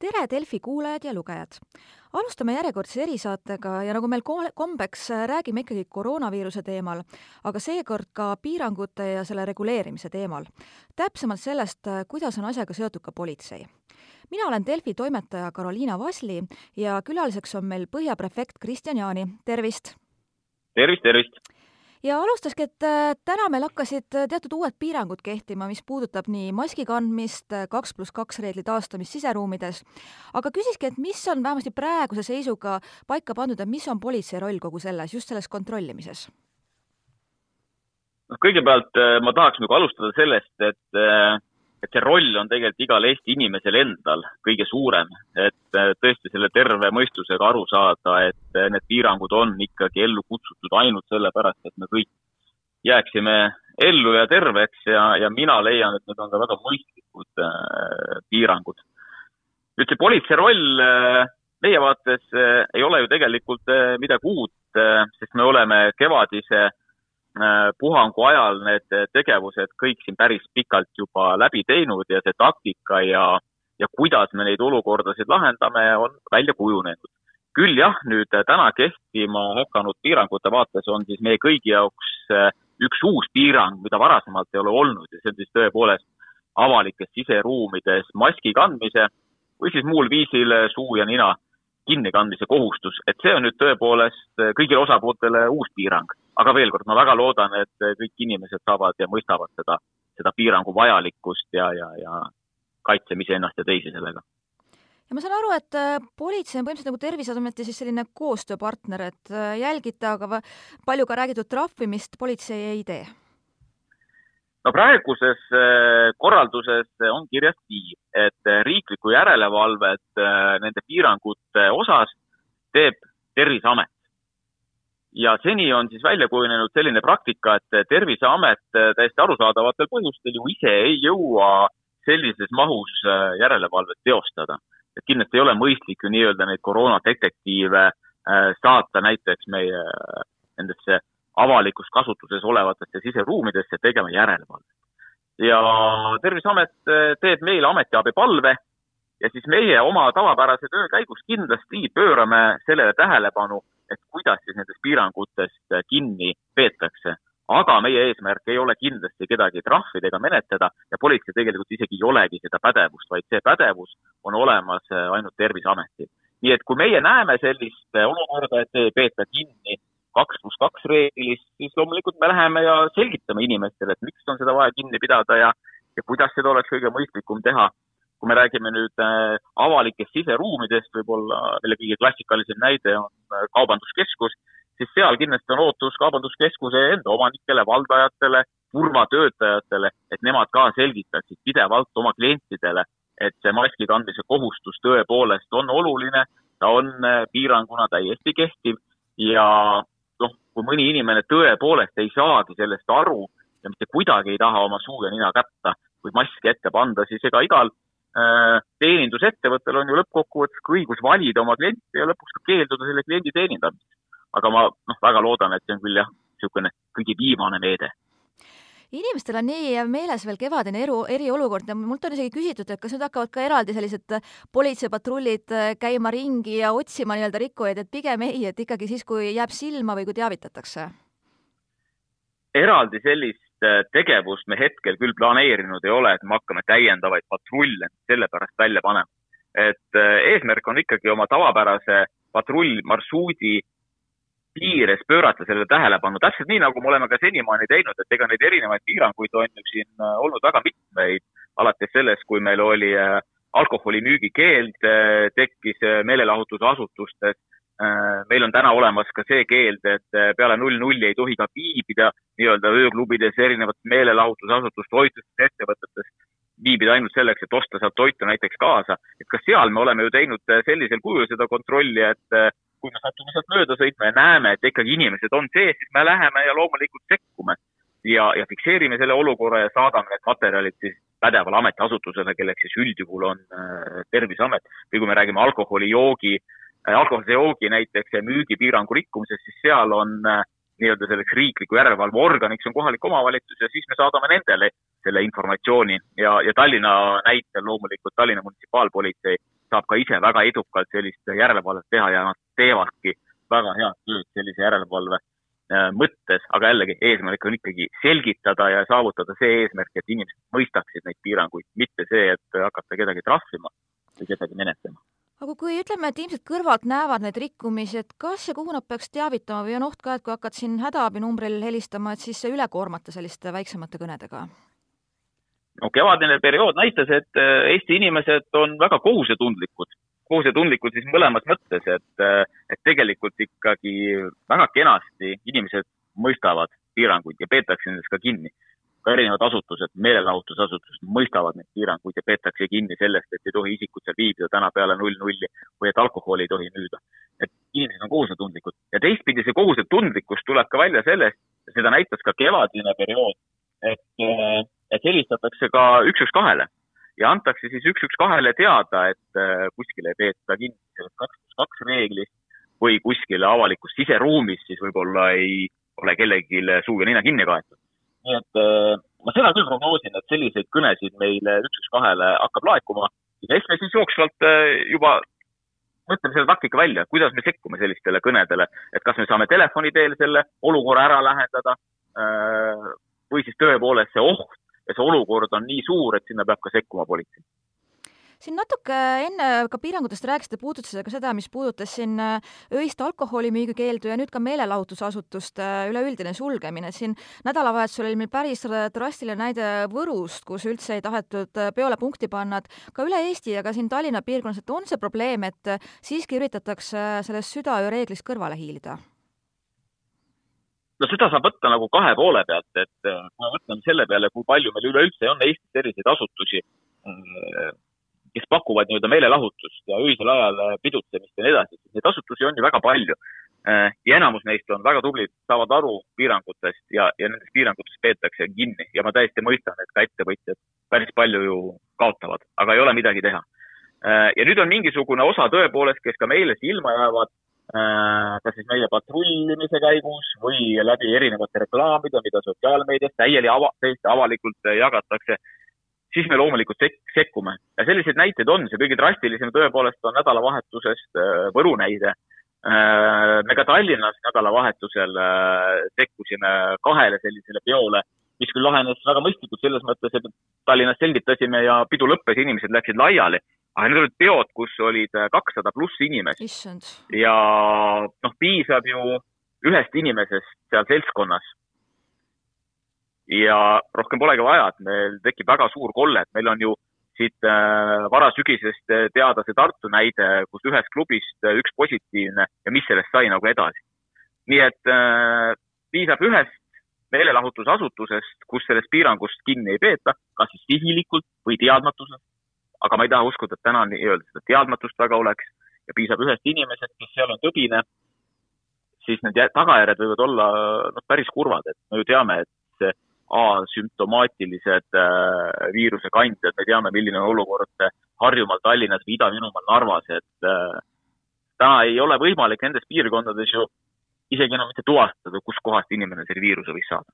tere, Delfi kuulajad ja lugejad! alustame järjekordse erisaatega ja nagu meil kombeks, räägime ikkagi koroonaviiruse teemal, aga seekord ka piirangute ja selle reguleerimise teemal. täpsemalt sellest, kuidas on asjaga seotud ka politsei. mina olen Delfi toimetaja Karoliina Vasli ja külaliseks on meil Põhja prefekt Kristjan Jaani, tervist! tervist, tervist! Ja alustaski, et äh, täna meil hakkasid äh, teatud uued piirangud kehtima, mis puudutab nii maski kandmist, äh, kaks pluss kaks reegli taastamist siseruumides, aga küsiski, et mis on vähemasti praeguse seisuga paika pandud ja mis on politsei roll kogu selles, just selles kontrollimises? noh, kõigepealt ma tahaks nagu alustada sellest, et et see roll on tegelikult igal Eesti inimesel endal kõige suurem, et äh, tõesti selle terve mõistusega aru saada, et äh, need piirangud on ikkagi ellu kutsutud ainult sellepärast, et me kõik jääksime ellu ja terveks ja, ja mina leian, et need on ka väga mõistlikud äh, piirangud. nüüd see politsei roll äh, meie vaates äh, ei ole ju tegelikult äh, midagi uut, sest me oleme kevadise puhangu ajal need tegevused kõik siin päris pikalt juba läbi teinud ja see taktika ja, ja kuidas me neid olukordasid lahendame, on välja kujunenud. küll jah, nüüd täna kehtima hakanud piirangute vaates on siis meie kõigi jaoks äh, üks uus piirang, mida varasemalt ei ole olnud ja see on siis tõepoolest avalikes siseruumides maski kandmise või siis muul viisil suu ja nina kinnikandmise kohustus, et see on nüüd tõepoolest kõigile osapooltele uus piirang. Aga veel kord, ma väga loodan, et kõik inimesed saavad ja mõistavad seda, seda piirangu vajalikkust ja, ja, ja kaitseme iseennast ja teisi sellega. Ja ma saan aru, et äh, politsei on põhimõtteliselt nagu Terviseameti siis selline koostööpartner, et jälgite, aga palju ka räägitud trahvimist politsei ei tee? no praeguses korralduses on kirjas nii, et riiklikku järelevalvet nende piirangute osas teeb Terviseamet ja seni on siis välja kujunenud selline praktika, et Terviseamet äh, täiesti arusaadavatel põhjustel ju ise ei jõua sellises mahus järelevalvet teostada. et kindlasti ei ole mõistlik ju nii-öelda neid koroonadetektiive saata näiteks meie nendesse avalikus kasutuses olevatesse siseruumidesse tegema järelevalvet. Ja Terviseamet teeb meile ametiabipalve ja siis meie oma tavapärase töö käigus kindlasti pöörame sellele tähelepanu et kuidas siis nendest piirangutest kinni peetakse. aga meie eesmärk ei ole kindlasti kedagi trahvida ega menetleda ja politsei tegelikult isegi ei olegi seda pädevust, vaid see pädevus on olemas ainult Terviseametil. nii et kui meie näeme sellist olukorda, et ei peeta kinni kaks pluss kaks reeglist, siis loomulikult me läheme ja selgitame inimestele, et miks on seda vaja kinni pidada ja, ja kuidas seda oleks kõige mõistlikum teha. Kui me räägime nüüd äh, avalikest siseruumidest, võib-olla mille kõige klassikalisem näide on äh, kaubanduskeskus, siis seal kindlasti on ootus kaubanduskeskuse enda omanikele, valdajatele, turvatöötajatele, et nemad ka selgitaksid pidevalt oma klientidele, et see maski kandmise kohustus tõepoolest on oluline, ta on äh, piiranguna täiesti kehtiv ja noh, kui mõni inimene tõepoolest ei saagi sellest aru ja mitte kuidagi ei taha oma suu ja nina kätta või maski ette panda, siis ega igal Äh, teenindusettevõttel on ju lõppkokkuvõttes ka õigus valida oma klienti ja lõpuks ka keelduda selle kliendi teenindamisest. aga ma noh, väga loodan, et see on küll jah, niisugune kõige viimane meede inimestel on nii meeles veel kevadine eru, eriolukord ja mult on isegi küsitud, et kas nüüd hakkavad ka eraldi sellised politseipatrullid äh, käima ringi ja otsima nii-öelda rikkujaid, et pigem ei, et ikkagi siis, kui jääb silma või kui teavitatakse? eraldi sellist Äh, tegevust me hetkel küll planeerinud ei ole, et me hakkame täiendavaid patrulle sellepärast välja panema. et äh, eesmärk on ikkagi oma tavapärase patrullmarsruudi piires pöörata sellele tähelepanu, täpselt nii, nagu me oleme ka senimaani teinud, et ega neid erinevaid piiranguid on ju siin äh, olnud väga mitmeid, alates sellest, kui meil oli alkoholimüügi keeld, tekkis meelelahutusasutustes. Äh, meil on täna olemas ka see keeld, et äh, peale null nulli ei tohi ka viibida nii-öelda ööklubides, erinevates meelelahutusasutustes, toitlustus ettevõtetes, viibida ainult selleks, et osta sealt toitu näiteks kaasa. et ka seal me oleme ju teinud äh, sellisel kujul seda kontrolli, et kui me satume sealt mööda sõitma ja näeme, et ikkagi inimesed on sees, siis me läheme ja loomulikult sekkume. Ja, ja fikseerime selle olukorra ja saadame need materjalid siis pädevale ametiasutusele, kelleks siis üldjuhul on äh, Terviseamet. Või kui me räägime alkoholi, joogi äh, alkoholise joogi näiteks müügipiirangu rikkumisest, siis seal on äh, nii-öelda selleks riikliku järelevalveorganiks on kohalik omavalitsus ja siis me saadame nendele selle informatsiooni. Ja, ja Tallinna näitel loomulikult Tallinna munitsipaalpolitsei saab ka ise väga edukalt sellist järelevalvet teha ja nad teevadki väga head tööd sellise järelevalve äh, mõttes, aga jällegi, eesmärk on ikkagi selgitada ja saavutada see eesmärk, et inimesed mõistaksid neid piiranguid, mitte see, et hakata kedagi trahvima või kedagi menetlema aga kui ütleme, et inimesed kõrvalt näevad neid rikkumisi, et kas ja kuhu nad peaks teavitama või on oht ka, et kui hakkad siin hädaabinumbril helistama, et siis üle koormata selliste väiksemate kõnedega? No kevadine periood näitas, et äh, Eesti inimesed on väga kohusetundlikud, kohusetundlikud siis mõlemas mõttes, et, äh, et tegelikult ikkagi väga kenasti inimesed mõistavad piiranguid ja peetakse nendest ka kinni. Ka erinevad asutused, meelelahutusasutused mõistavad neid piiranguid ja peetakse kinni sellest, et ei tohi isikud seal viibida täna peale null nulli või et alkoholi ei tohi müüa. et inimesed on kohusetundlikud. Ja teistpidi see kohusetundlikkus tuleb ka välja sellest, seda näitas ka kevadine periood, helistatakse ka üks, üks kahele ja antakse siis üks, üks kahele teada, et kuskil ei peeta kinni sellest kaks pluss kaks reeglist või kuskil avalikus siseruumis siis võib-olla ei ole kellelgi suu ja nina kinni kaetud. Nii et äh, ma seda küll prognoosin, et selliseid kõnesid meile üks, üks, kahele hakkab laekuma ja eks me siis jooksvalt äh, juba mõtleme selle taktika välja, kuidas me sekkume sellistele kõnedele, et kas me saame telefoni teel selle olukorra ära lahendada äh, või siis tõepoolest see oht ja see olukord on nii suur, et sinna peab ka sekkuma politsei siin natuke enne ka piirangutest rääkisite, puudutasite ka seda, mis puudutas siin äh, öist alkoholimüügi keeldu ja nüüd ka meelelahutusasutuste äh, üleüldine sulgemine. siin nädalavahetusel oli meil päris drastiline näide Võrust, kus üldse ei tahetud äh, peole punkti panna, et ka üle Eesti ja ka siin Tallinna piirkonnas, et on see probleem, et siiski üritatakse sellest südaöö reeglist kõrvale hiilida? No seda saab võtta nagu kahe poole pealt, et kui me mõtleme selle peale, kui palju meil üleüldse on Eestis selliseid asutusi, kes pakuvad nii-öelda meelelahutust ja öisel ajal äh, pidutsemist ja nii edasi, neid asutusi on ju väga palju. Äh, ja enamus neist on väga tublid, saavad aru piirangutest ja, ja nendest piirangutest peetakse kinni ja ma täiesti mõistan, et ka ettevõtjad päris palju ju kaotavad, aga ei ole midagi teha. Äh, ja nüüd on mingisugune osa tõepoolest, kes ka meile silma jäävad, kas siis meie patrullimise käigus või läbi erinevate reklaamide, mida sotsiaalmeedias täieli ava-, täiesti avalikult jagatakse siis me loomulikult sek-, sekkume. ja selliseid näiteid on, see kõige drastilisem tõepoolest on nädalavahetusest äh, Võru näide. Äh, me ka Tallinnas nädalavahetusel äh, sekkusime kahele sellisele peole, mis küll lahenes väga mõistlikult selles mõttes, et Tallinnas selgitasime ja pidu lõppes, inimesed läksid laiali. Aga need olid peod, kus olid kakssada pluss inimest. ja noh, piisab ju ühest inimesest seal seltskonnas ja rohkem polegi vaja, et meil tekib väga suur kolle, et meil on ju siit äh, varasügisest äh, teada see Tartu näide, kus ühest klubist äh, üks positiivne ja mis sellest sai nagu edasi. nii et äh, piisab ühest meelelahutusasutusest, kus sellest piirangust kinni ei peeta, kas siis sihilikult või teadmatusest. Aga ma ei taha uskuda, et täna nii-öelda seda teadmatust väga oleks ja piisab ühest inimesest, kes seal on tõbine, siis need tagajärjed võivad olla noh, päris kurvad, et me ju teame, et asümptomaatilised äh, viirusekandjad, me teame, milline on olukord Harjumaal, Tallinnas või Ida-Virumaal, Narvas, et äh, täna ei ole võimalik nendes piirkondades ju isegi enam mitte tuvastada, kuskohast inimene selle viiruse võis saada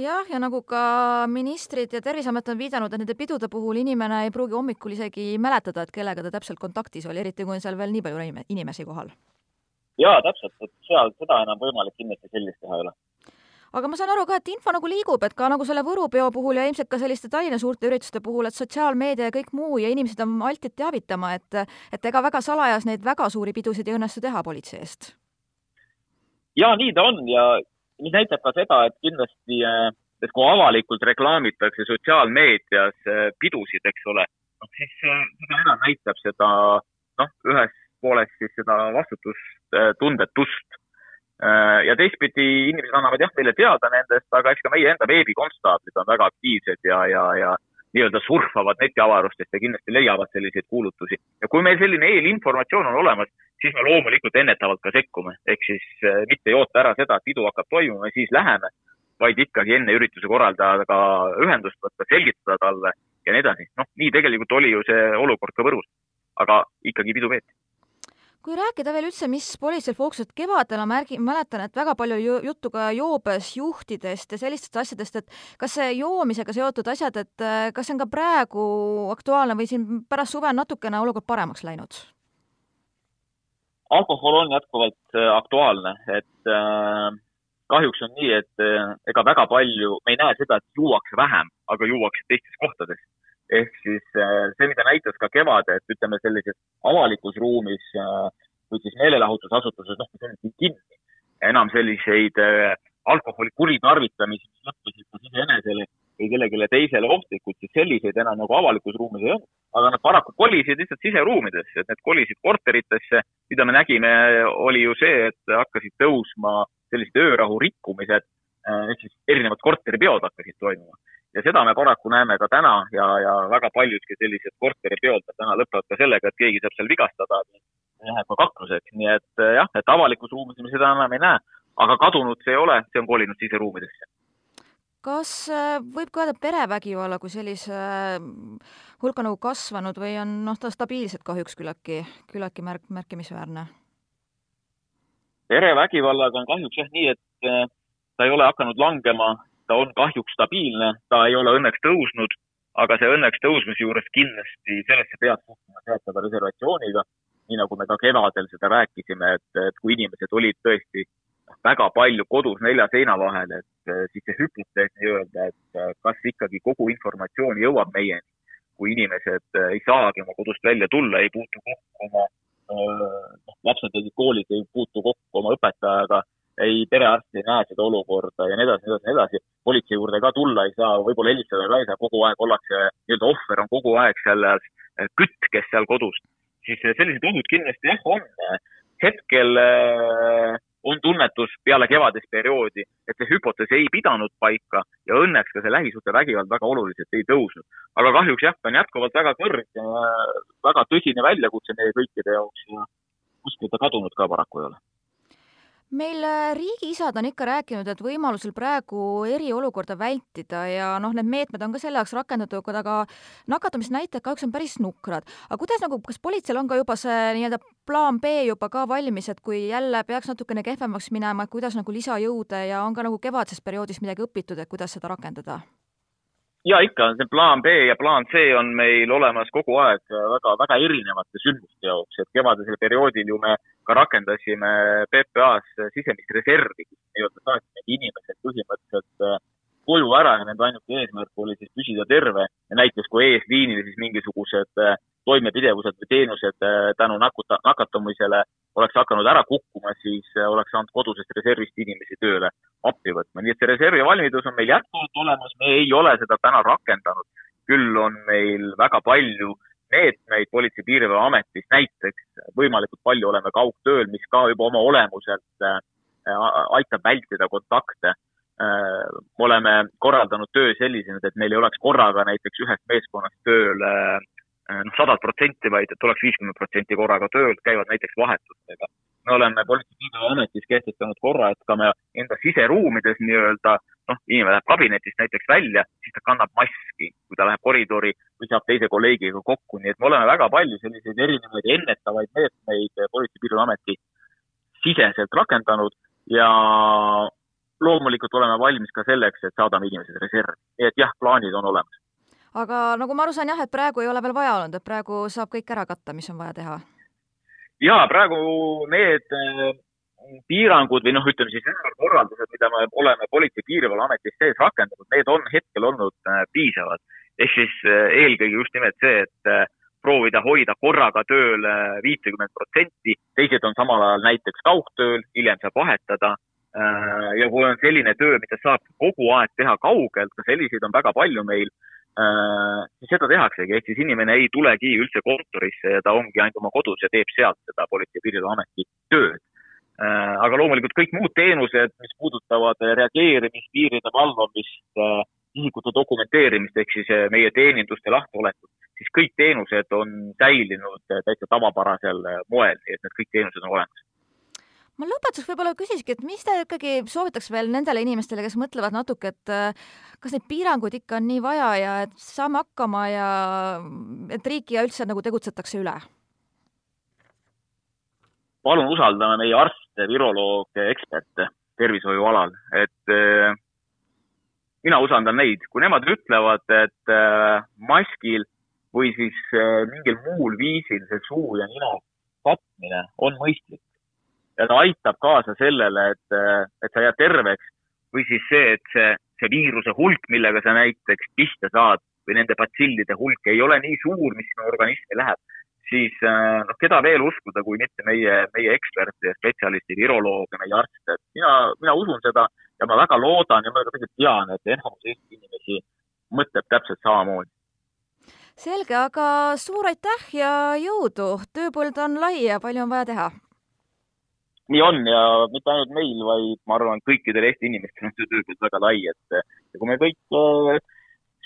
jah, ja nagu ka ministrid ja Terviseamet on viidanud, et nende pidude puhul inimene ei pruugi hommikul isegi mäletada, et kellega ta täpselt kontaktis oli, eriti kui on seal veel nii palju inimesi kohal. jaa, täpselt, et seal seda enam võimalik kindlasti sellist teha ei ole aga ma saan aru ka, et info nagu liigub, et ka nagu selle Võru peo puhul ja ilmselt ka selliste Tallinna suurte ürituste puhul, et sotsiaalmeedia ja kõik muu ja inimesed on altid teavitama, et et ega väga salajas neid väga suuri pidusid ei õnnestu teha politsei eest. ja nii ta on ja mis näitab ka seda, et kindlasti, eh, et kui avalikult reklaamitakse sotsiaalmeedias eh, pidusid, eks ole, noh siis eh, seda enam näitab seda noh, ühest poolest siis seda vastutustundetust Äh, ja teistpidi inimesed annavad jah meile teada nendest, aga eks ka meie enda veebikonstaablid on väga aktiivsed ja, ja, ja nii-öelda surfavad netiavarustest ja kindlasti leiavad selliseid kuulutusi. ja kui meil selline eelinformatsioon on olemas, siis me loomulikult ennetavalt ka sekkume, ehk siis äh, mitte ei oota ära seda, et pidu hakkab toimuma ja siis läheme, vaid ikkagi enne ürituse korraldajaga ühendust võtta, selgitada talle ja nii edasi. noh, nii tegelikult oli ju see olukord ka Võrus, aga ikkagi pidu peeti kui rääkida veel üldse, mis politseil fookuses, kevadel ma märgin, mäletan, et väga palju ju, juttu ka joobes juhtidest ja sellistest asjadest, et kas see joomisega seotud asjad, et äh, kas see on ka praegu aktuaalne või siin pärast suve on natukene olukord paremaks läinud? alkohol on jätkuvalt äh, aktuaalne, et äh, kahjuks on nii, et ega väga palju, me ei näe seda, et juuakse vähem, aga juuakse teistes kohtades ehk siis äh, see, mida näitas ka kevade, et ütleme, sellises avalikus ruumis äh, või siis meelelahutusasutuses, noh, see on kinni. enam selliseid äh, alkoholi kuritarvitamisi, mis lõppesid kas iseenesele või kellelegi teisele ohtlikud, siis selliseid enam nagu avalikus ruumis ei olnud. aga nad paraku kolisid lihtsalt siseruumidesse, et need kolisid korteritesse. mida me nägime, oli ju see, et hakkasid tõusma sellised öörahu rikkumised ehk siis erinevad korteripeod hakkasid toimuma ja seda me paraku näeme ka täna ja, ja väga paljudki sellised korteripeod täna lõpevad ka sellega, et keegi saab seal vigastada jääb ka kakluseks, nii et eh, jah, et avalikus ruumis me seda enam ei näe, aga kadunud see ei ole, see on kolinud siseruumidesse. kas eh, võib ka öelda perevägivalla kui sellise eh, hulka nagu kasvanud või on noh, ta stabiilselt kahjuks küllaltki, küllaltki märk-, märkimisväärne? perevägivallaga on kahjuks jah nii, et ta ei ole hakanud langema ta on kahjuks stabiilne, ta ei ole õnneks tõusnud, aga see õnneks tõusmise juures kindlasti sellesse peab suhtuma teatava reservatsiooniga, nii nagu me ka kevadel seda rääkisime, et, et kui inimesed olid tõesti väga palju kodus nelja seina vahel, et siis see hüpotees nii-öelda, et kas ikkagi kogu informatsioon jõuab meieni, kui inimesed ei saagi oma kodust välja tulla, ei puutu kokku oma noh, lapsed käisid koolis, ei puutu kokku oma õpetajaga ei perearst ei näe seda olukorda ja nii edasi, nii edasi, nii edasi. politsei juurde ka tulla ei saa, võib-olla helistada ka ei saa, kogu aeg ollakse, nii-öelda ohver on kogu aeg seal kütt, kes seal kodus. siis sellised ohud kindlasti jah, on. hetkel äh, on tunnetus peale kevadist perioodi, et see hüpotees ei pidanud paika ja õnneks ka see lähisuhtevägivald väga oluliselt ei tõusnud. aga kahjuks jah, ta on jätkuvalt väga kõrge, väga tõsine väljakutse meie kõikide jaoks ja kuskil ta kadunud ka paraku ei ole meil äh, riigiisad on ikka rääkinud, et võimalusel praegu eriolukorda vältida ja noh, need meetmed on ka selle jaoks rakendatud, aga nakatumisnäitajad kahjuks on päris nukrad. aga kuidas nagu, kas politseil on ka juba see nii-öelda plaan B juba ka valmis, et kui jälle peaks natukene kehvemaks minema, et kuidas nagu lisajõude ja on ka nagu kevadisest perioodist midagi õpitud, et kuidas seda rakendada? Ja ikka, see plaan B ja plaan C on meil olemas kogu aeg väga, väga erinevate sündmuste jaoks, et kevadisel perioodil ju me ka rakendasime PPA-s sisemist reservi, nii-öelda saatsime inimesed põhimõtteliselt äh, koju ära ja nende ainuke eesmärk oli siis püsida terve. Ja näiteks kui eesliinil siis mingisugused äh, toimepidevused või teenused äh, tänu nakuta, nakatumisele oleks hakanud ära kukkuma, siis oleks saanud kodusest reservist inimesi tööle appi võtma, nii et see reservi valmidus on meil jätkuvalt olemas, me ei ole seda täna rakendanud. küll on meil väga palju meetmeid Politsei- ja Piirivalveametis, näiteks võimalikult palju oleme kaugtööl, mis ka juba oma olemuselt äh, aitab vältida kontakte. Äh, oleme korraldanud töö sellisena, et meil ei oleks korraga näiteks ühest meeskonnast tööl äh, noh, sada protsenti, vaid et oleks viiskümmend protsenti korraga tööl, käivad näiteks vahetustega me oleme Politsei- ja Piirivalveametis kehtestanud korra, et ka me enda siseruumides nii-öelda noh, inimene läheb kabinetist näiteks välja, siis ta kannab maski, kui ta läheb koridori või saab teise kolleegiga kokku, nii et me oleme väga palju selliseid erinevaid ennetavaid meetmeid Politsei- ja Piirivalveameti siseselt rakendanud ja loomulikult oleme valmis ka selleks, et saadame inimesed reservi. nii et jah, plaanid on olemas. Aga nagu ma aru saan jah, et praegu ei ole veel vaja olnud, et praegu saab kõik ära katta, mis on vaja teha ja praegu need äh, piirangud või noh, ütleme siis ümberkorraldused, mida me oleme Politsei- ja Piirivalveametis sees rakendanud, need on hetkel olnud äh, piisavad. ehk siis äh, eelkõige just nimelt see, et proovida hoida korraga tööl viitekümmet protsenti, teised on samal ajal näiteks kaugtööl, hiljem saab vahetada. ja kui on selline töö, mida saab kogu aeg teha kaugelt, ka selliseid on väga palju meil siis seda tehaksegi, ehk siis inimene ei tulegi üldse kontorisse ja ta ongi ainult oma kodus ja teeb sealt seda Politsei- ja Piirivalveameti tööd. Äh, aga loomulikult kõik muud teenused, mis puudutavad reageerimist, piiride valvamist, äh, isikute dokumenteerimist ehk siis meie teeninduste lahtiolekut, siis kõik teenused on säilinud täitsa tavapärasel moel, nii et need kõik teenused on olemas ma lõpetuseks võib-olla küsiski, et mis te ikkagi soovitaks veel nendele inimestele, kes mõtlevad natuke, et äh, kas neid piiranguid ikka on nii vaja ja et saame hakkama ja et riiki ja üldse nagu tegutsetakse üle? palun usaldame meie arste, virolooge, eksperte tervishoiualal, et äh, mina usaldan neid, kui nemad ütlevad, et äh, maskil või siis mingil muul viisil see suu ja nina katmine on mõistlik ja ta aitab kaasa sellele, et, et sa jääd terveks või siis see, et see, see viiruse hulk, millega sa näiteks pihta saad või nende batsillide hulk ei ole nii suur, mis sinu organismi läheb, siis noh, keda veel uskuda, kui mitte meie, meie eksperte ja spetsialiste, virolooge, meie arste, et mina, mina usun seda ja ma väga loodan ja ma tegelikult tean, et enamus Eesti inimesi mõtleb täpselt samamoodi. selge, aga suur aitäh ja jõudu, tööpõld on lai ja palju on vaja teha? Nii on ja mitte ainult meil, vaid ma arvan, kõikidel Eesti inimestel on see tööpõld väga lai, et ja kui me kõik äh,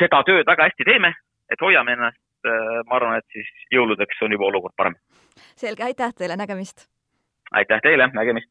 seda tööd väga hästi teeme, et hoiame ennast Äh, ma arvan, et siis jõuludeks on juba olukord parem. selge, aitäh teile, nägemist! aitäh teile, nägemist!